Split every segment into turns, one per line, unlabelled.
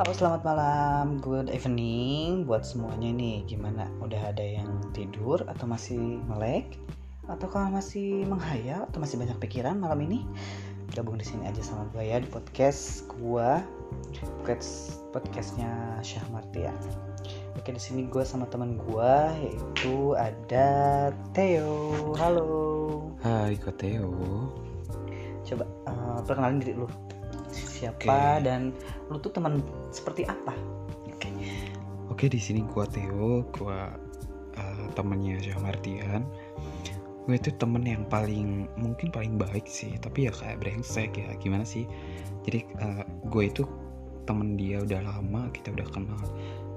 Halo selamat malam, good evening buat semuanya nih. Gimana? Udah ada yang tidur atau masih melek? Ataukah masih menghayal atau masih banyak pikiran malam ini? Gabung di sini aja sama gue ya di podcast gue, podcast podcastnya Syah Martia. Oke di sini gue sama teman gue yaitu ada Theo. Halo.
Hai Kak Theo
Coba eh, perkenalin diri lu. Siapa
Oke.
dan lu tuh teman seperti apa?
Oke Oke di sini gua Theo Gua eh, temennya Syah Martian Gue itu temen yang paling Mungkin paling baik sih Tapi ya kayak brengsek ya Gimana sih Jadi eh, gue itu temen dia udah lama Kita udah kenal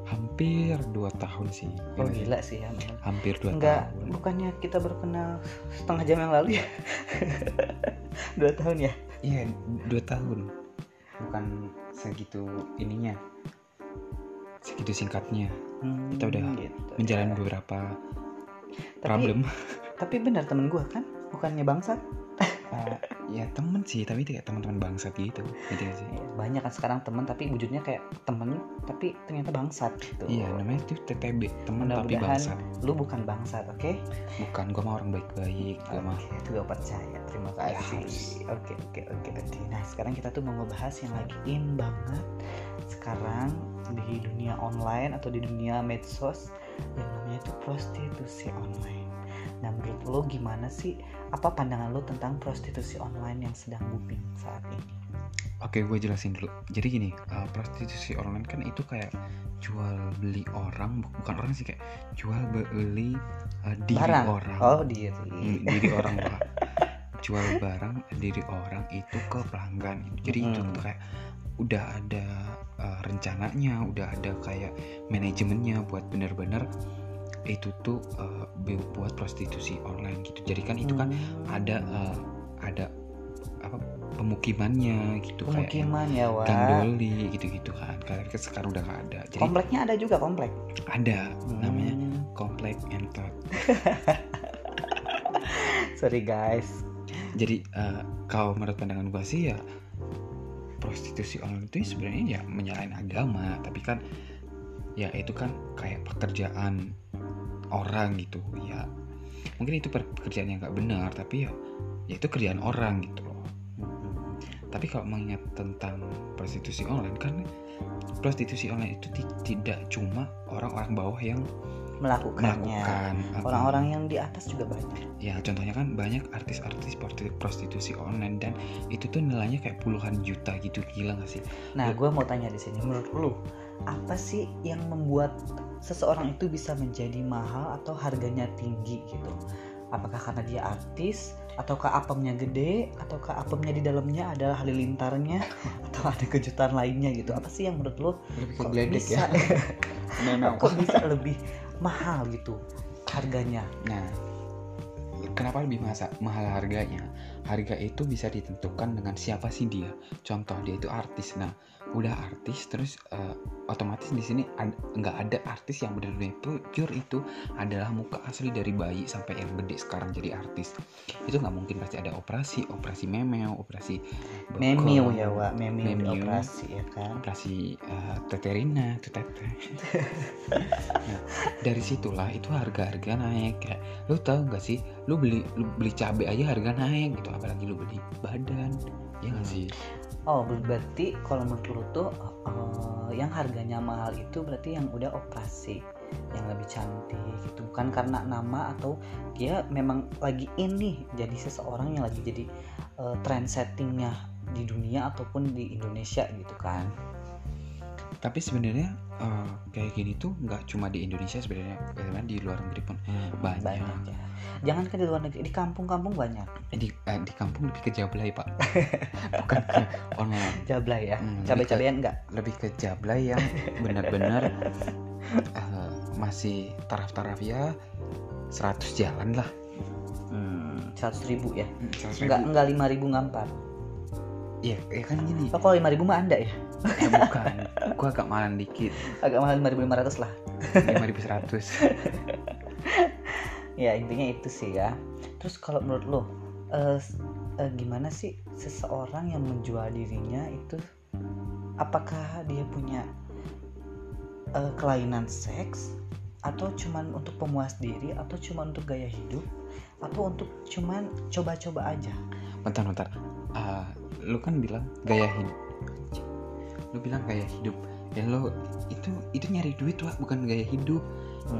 Hampir 2 tahun sih
Oh
sih?
gila sih ya. men.
Hampir 2
Enggak,
tahun
bukannya kita baru kenal setengah jam yang lalu ya? Dua tahun ya?
Iya 2 tahun Bukan segitu ininya Segitu singkatnya
Hmm,
Kita udah
gitu,
Menjalani
ya.
beberapa
Tapi,
problem
tapi benar temen gue kan, bukannya bangsat.
ya temen sih tapi kayak teman-teman bangsat gitu gitu sih
Ya, Banyak kan sekarang temen tapi wujudnya kayak temen tapi ternyata bangsat gitu.
iya namanya itu TTB teman tapi bangsat
lu bukan bangsat, oke?
bukan gue mah orang baik-baik gue mah
Oke, itu gue percaya. Terima
Ya,
kasih. Oke, oke, oke, oke. Nah, sekarang kita tuh mau ngebahas yang lagi in banget sekarang di dunia online atau di dunia medsos yang namanya itu prostitusi online. Nah, menurut lo gimana sih? Apa pandangan lo tentang prostitusi online yang sedang booming saat ini?
oke gue jelasin dulu jadi gini eh, prostitusi online kan itu kayak jual beli orang bu- bukan orang sih kayak jual beli eh, diri
Barang.
orang
Oh, diri.
Hmm, diri orang lah jual barang diri orang itu ke pelanggan jadi itu
Mm.
tuh kayak udah ada uh, rencananya udah ada kayak manajemennya buat bener-bener itu tuh uh, bu- buat prostitusi online gitu jadi kan itu kan
Hmm,
ada uh, ada apa pemukimannya gitu kayak
pemukiman ya, Wak.
gang doli gitu-gitu kan kayak kan sekarang udah gak ada jadi
Kompleknya ada juga komplek.
ada namanya
Hmm.
komplek entot
Sorry guys.
jadi eh, kalau menurut pandangan gua sih ya prostitusi online itu sebenarnya ya menyalahin agama tapi kan ya itu kan kayak pekerjaan orang gitu ya mungkin itu pekerjaan yang nggak benar tapi ya ya itu kerjaan orang gitu loh tapi kalau mengingat tentang prostitusi online kan prostitusi online itu ti- tidak cuma orang-orang bawah yang
Melakukannya.
melakukan
Orang-orang yang di atas juga banyak.
ya contohnya kan banyak artis-artis prostitusi online dan itu tuh nilainya kayak puluhan juta gitu gila gak sih
Nah,
Ya.
gue mau tanya di sini, menurut lu apa sih yang membuat seseorang itu bisa menjadi mahal atau harganya tinggi gitu? Apakah karena dia artis, ataukah apemnya gede, ataukah apemnya di dalamnya adalah halilintarnya, atau ada kejutan lainnya gitu? Apa sih yang menurut
lebih
kok bisa, kok bisa lebih mahal gitu harganya?
nah kenapa lebih masa, mahal harganya harga itu bisa ditentukan dengan siapa sih dia contoh dia itu artis nah udah artis terus eh, otomatis di sini ad- nggak ada artis yang benar-benar pure itu adalah muka asli dari bayi sampai yang gede sekarang jadi artis. Itu nggak mungkin pasti ada operasi operasi memeo operasi bokong,
Memiu ya, Wak, memiu
Memiu.
dioperasi ya kan?
operasi eh, teterina tetete. Nah, dari situlah itu harga-harga naik kayak lu tahu nggak sih? Lu beli lu beli cabai aja harga naik gitu. Apalagi lu beli badan ya nggak sih
Oh, berarti kalau menurut tuh eh, yang harganya mahal itu berarti yang udah operasi, yang lebih cantik gitu. Bukan karena nama atau dia memang lagi ini jadi seseorang yang lagi jadi eh, trend settingnya di dunia ataupun di Indonesia gitu kan.
Tapi sebenarnya eh, kayak gini tuh nggak cuma di Indonesia sebenarnya bagaimana di luar negeri pun banyak,
ya. Jangan ke di luar negeri, di kampung-kampung banyak.
Eh, di eh, di kampung lebih ke jablay pak bukan ke online
Jablay ya.
Hmm,
Cabai-cabean enggak?
lebih ke jablay yang benar-benar eh, masih taraf-taraf ya 100 jalan lah
Hmm, 100 ribu ya.
100
Enggak
ribu.
enggak 5 ribu enggak 4.
Iya, ya kan gini.
Oh, kalau 5 ribu mah Anda ya.
Eh, bukan. Gua agak malan dikit.
Agak mahal 5.500 lah.
5100.
ya intinya itu sih ya terus kalau menurut lo s- eh, gimana sih seseorang yang menjual dirinya itu apakah dia punya uh, kelainan seks atau cuman untuk pemuas diri atau cuman untuk gaya hidup atau untuk cuman coba-coba aja
bentar bentar uh, lu kan bilang gaya hidup lu bilang gaya hidup. Dan lo itu itu nyari duit wah bukan gaya hidup.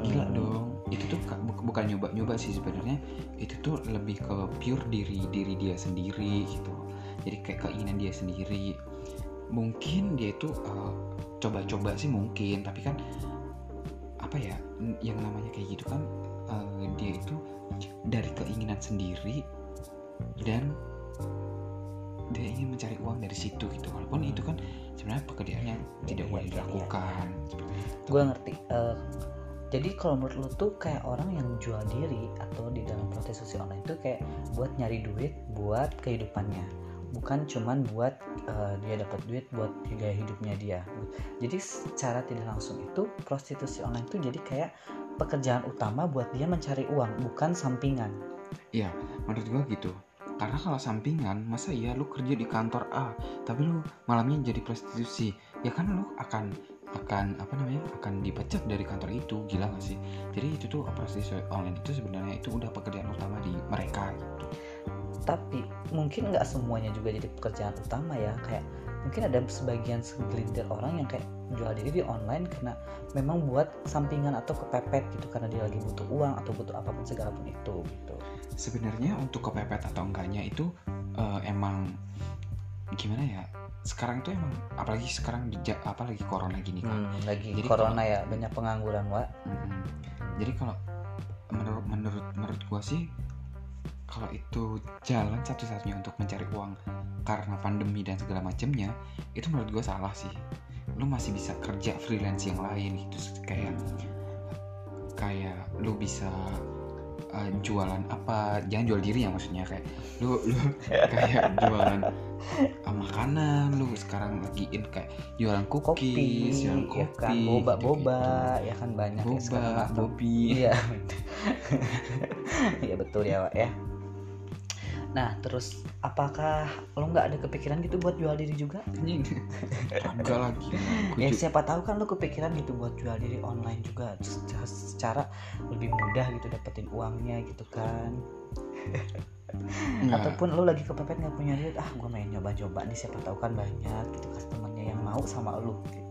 Gila
Hmm.
dong. Itu tuh ka- bu- bukan nyoba nyoba sih sebenarnya. Itu tuh lebih ke pure diri diri dia sendiri gitu. Jadi kayak keinginan dia sendiri. Mungkin dia itu uh, coba-coba sih mungkin. Tapi kan apa ya yang namanya kayak gitu kan uh, dia itu dari keinginan sendiri dan dia ingin mencari uang dari situ gitu walaupun itu kan sebenarnya pekerjaan yang tidak
Iya,
boleh
iya, iya.
dilakukan seperti itu.
gue ngerti Eh, jadi kalau menurut lu tuh kayak orang yang jual diri atau di dalam prostitusi online itu kayak buat nyari duit buat kehidupannya bukan cuman buat eh, dia dapat duit buat gaya hidupnya dia jadi secara tidak langsung itu prostitusi online itu jadi kayak pekerjaan utama buat dia mencari uang bukan sampingan
Iya, menurut gua gitu. Karena kalau sampingan, masa ya lu kerja di kantor A, tapi lu malamnya jadi prostitusi, ya kan lu akan akan apa namanya akan dipecat dari kantor itu gila gak sih? Jadi itu tuh prostitusi online itu sebenarnya itu udah pekerjaan utama di mereka gitu.
Tapi mungkin nggak semuanya juga jadi pekerjaan utama ya kayak mungkin ada sebagian segelintir orang yang kayak jual diri di online karena memang buat sampingan atau kepepet gitu karena dia lagi butuh uang atau butuh apa pun segala pun itu gitu.
Sebenarnya untuk kepepet atau enggaknya itu eh, emang gimana ya? Sekarang tuh emang apalagi sekarang di ja- apalagi corona gini kan?
Hmm, lagi
Jadi
corona ya banyak pengangguran wa
Mm-mm. Jadi kalau menurut menurut menurut gua sih kalau itu jalan satu-satunya untuk mencari uang karena pandemi dan segala macamnya itu menurut gua salah sih. Lu masih bisa kerja freelance yang lain gitu kayak kayak lu bisa uh, jualan apa jangan jual diri ya maksudnya kayak lu lu kayak jualan uh, makanan lu sekarang lagi in kayak jualan
kopi
cookies jualan
ya
kopi
kan boba
gitu-gitu.
boba ya kan banyak ya sekarang
boba
atau-
bobi
Iya. Iya betul ya, Wak ya. Nah, terus apakah lo nggak ada kepikiran gitu buat jual diri juga?
enggak lagi
Ya siapa tahu kan lo kepikiran gitu buat jual diri online juga secara, secara lebih mudah gitu dapetin uangnya gitu kan. Ataupun lo lagi kepepet nggak punya duit, ah gue main nyoba-coba nih siapa tahu kan banyak gitu customernya yang mau sama lo. Gitu.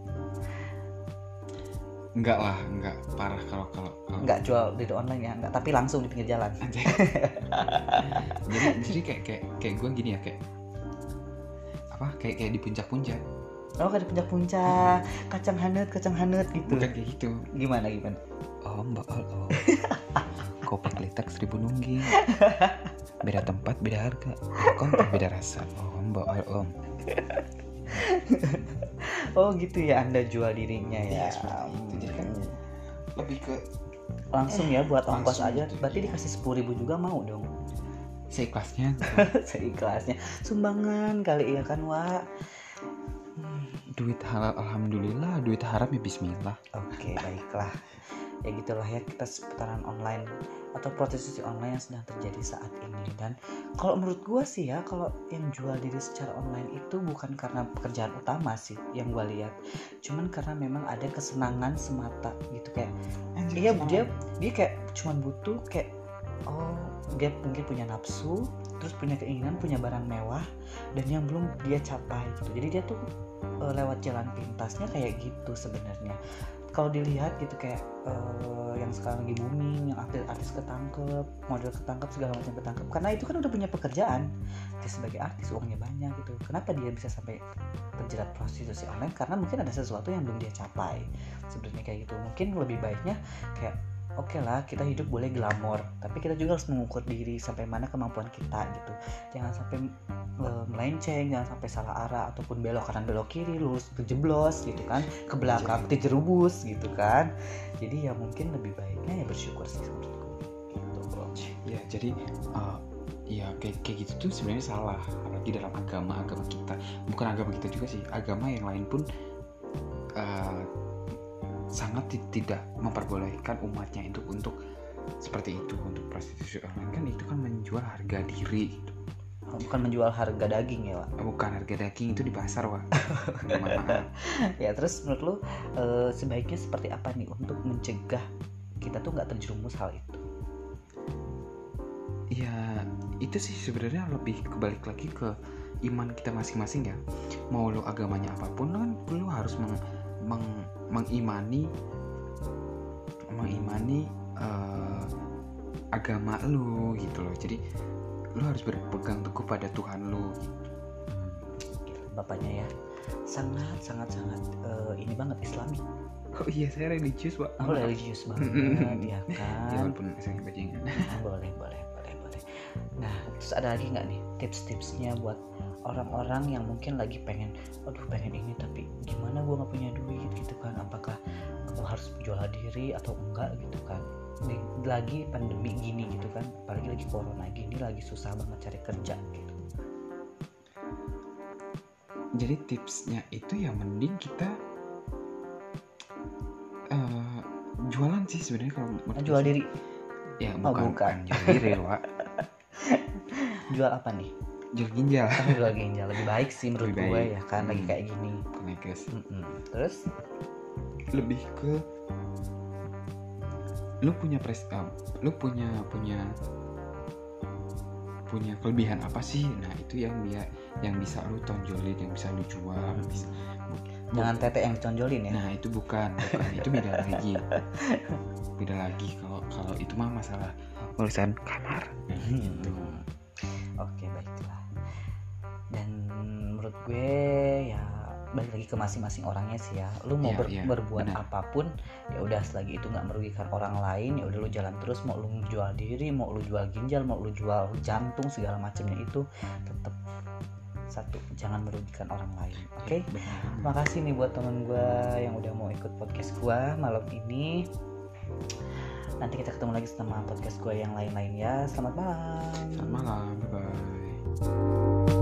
Enggak lah enggak parah kalau kalau kalau
Nggak jual diri online ya, nggak. Tapi langsung di pinggir jalan.
Jadi jadi kayak kayak kayak gue gini ya kayak apa kayak kayak di puncak-puncak
Oh kan di puncak-puncak, kacang hanut, kacang hanut gitu.
bukan kayak gitu
Gimana gimana?
oh mbak oh, oh. kopi kelitak seribu nungging beda tempat beda harga konten beda rasa oh mbak oh, om
Oh gitu ya Anda jual dirinya ya.
Iya, seperti itu. Jadi kan lebih ke
langsung ya buat ongkos aja.
gitu,
Berarti
iya.
dikasih sepuluh ribu juga mau dong.
seikhlasnya
Seikhlasnya. Sumbangan kali ya kan Wak. Hmm,
duit halal alhamdulillah duit haram ya bismillah
Oke baiklah. Ya gitulah ya kita seputaran online atau prostitusi online yang sedang terjadi saat ini. Dan kalau menurut gua sih ya kalau yang jual diri secara online itu bukan karena pekerjaan utama sih yang gua lihat. Cuman karena memang ada kesenangan semata gitu kayak Iya dia dia kayak cuman butuh kayak oh dia mungkin punya nafsu terus punya keinginan punya barang mewah dan yang belum dia capai gitu. Jadi dia tuh eh, lewat jalan pintasnya kayak gitu sebenarnya kalau dilihat gitu kayak eh, yang sekarang lagi booming yang artis artis ketangkep model ketangkep segala macam ketangkep. Karena itu kan udah punya pekerjaan. Dia sebagai artis uangnya banyak gitu. Kenapa dia bisa sampai terjerat prostitusi online? Karena mungkin ada sesuatu yang belum dia capai. Sebenarnya kayak gitu. Mungkin lebih baiknya kayak oke lah kita hidup boleh glamor tapi kita juga harus mengukur diri sampai mana kemampuan kita gitu. Jangan sampai eh, melenceng jangan sampai salah arah ataupun belok kanan belok kiri lurus kejeblos gitu kan. Ke belakang terjerubus gitu kan. Jadi ya mungkin lebih baiknya ya bersyukur sih menurutku. Gitu
ya jadi uh, ya kayak kayak gitu tuh sebenarnya salah. Apalagi dalam agama agama kita. Bukan agama kita juga sih agama yang lain pun uh, sangat ti- tidak memperbolehkan umatnya itu untuk seperti itu untuk prostitusi online. Kan itu kan menjual harga diri gitu.
Bukan menjual harga daging ya Wak?
Bukan harga daging itu di pasar maaf.
ya terus menurut lu eh, sebaiknya seperti apa nih untuk mencegah kita tuh nggak terjerumus hal itu?
Ya itu sih sebenarnya lebih kebalik lagi ke iman kita masing-masing ya. Mau lo agamanya apa pun lo kan lo harus meng, meng- mengimani mengimani eh, agama lo gitu loh. Jadi lo harus berpegang teguh pada Tuhan lo
bapaknya ya. Sangat sangat sangat eh, ini banget islami.
Oh iya saya religius pak.
Oh religius banget ya
ya
kan?
Walaupun saya bajingan
boleh boleh boleh boleh. Nah terus ada lagi nggak nih tips-tipsnya buat orang-orang yang mungkin lagi pengen aduh pengen ini tapi gimana gua nggak punya duit gitu kan. Apakah gua harus jual diri atau enggak gitu kan. Di- lagi pandemi gini gitu kan. Apalagi lagi corona gini lagi susah banget cari kerja gitu.
Jadi tipsnya itu ya mending kita eh, jualan sih sebenarnya kalau
jual diri.
Ya
Oh,
bukan,
bukan.
bukan jual diri.
jual apa nih?
Jual ginjal.
Oh, jual ginjal lebih baik sih menurut
Lebih
gue
baik.
ya kan lagi
Hmm.
kayak gini. Mm-mm. terus?
Lebih ke lu punya pres eh, lu punya punya punya kelebihan apa sih? Nah itu yang dia yang bisa lu tonjolin yang bisa lu jual
Hmm.
bisa
jangan tete yang diconjolin ya.
Nah itu bukan bukan. Itu beda lagi. Beda lagi kalau kalau itu mah masalah urusan kamar. Gitu
gue ya balik lagi ke masing-masing orangnya sih ya. Lu mau
Iya,
ber-
iya,
berbuat
benar.
apa pun ya udah selagi itu nggak merugikan orang lain ya udah lu jalan terus mau lu jual diri, mau lu jual ginjal, mau lu jual jantung segala macamnya itu tetap satu jangan merugikan orang lain. Oke.
Benar.
Makasih nih buat temen gue yang udah mau ikut podcast gue malam ini. Nanti kita ketemu lagi sama podcast gue yang lain-lain ya. Selamat malam.
Selamat malam bye bye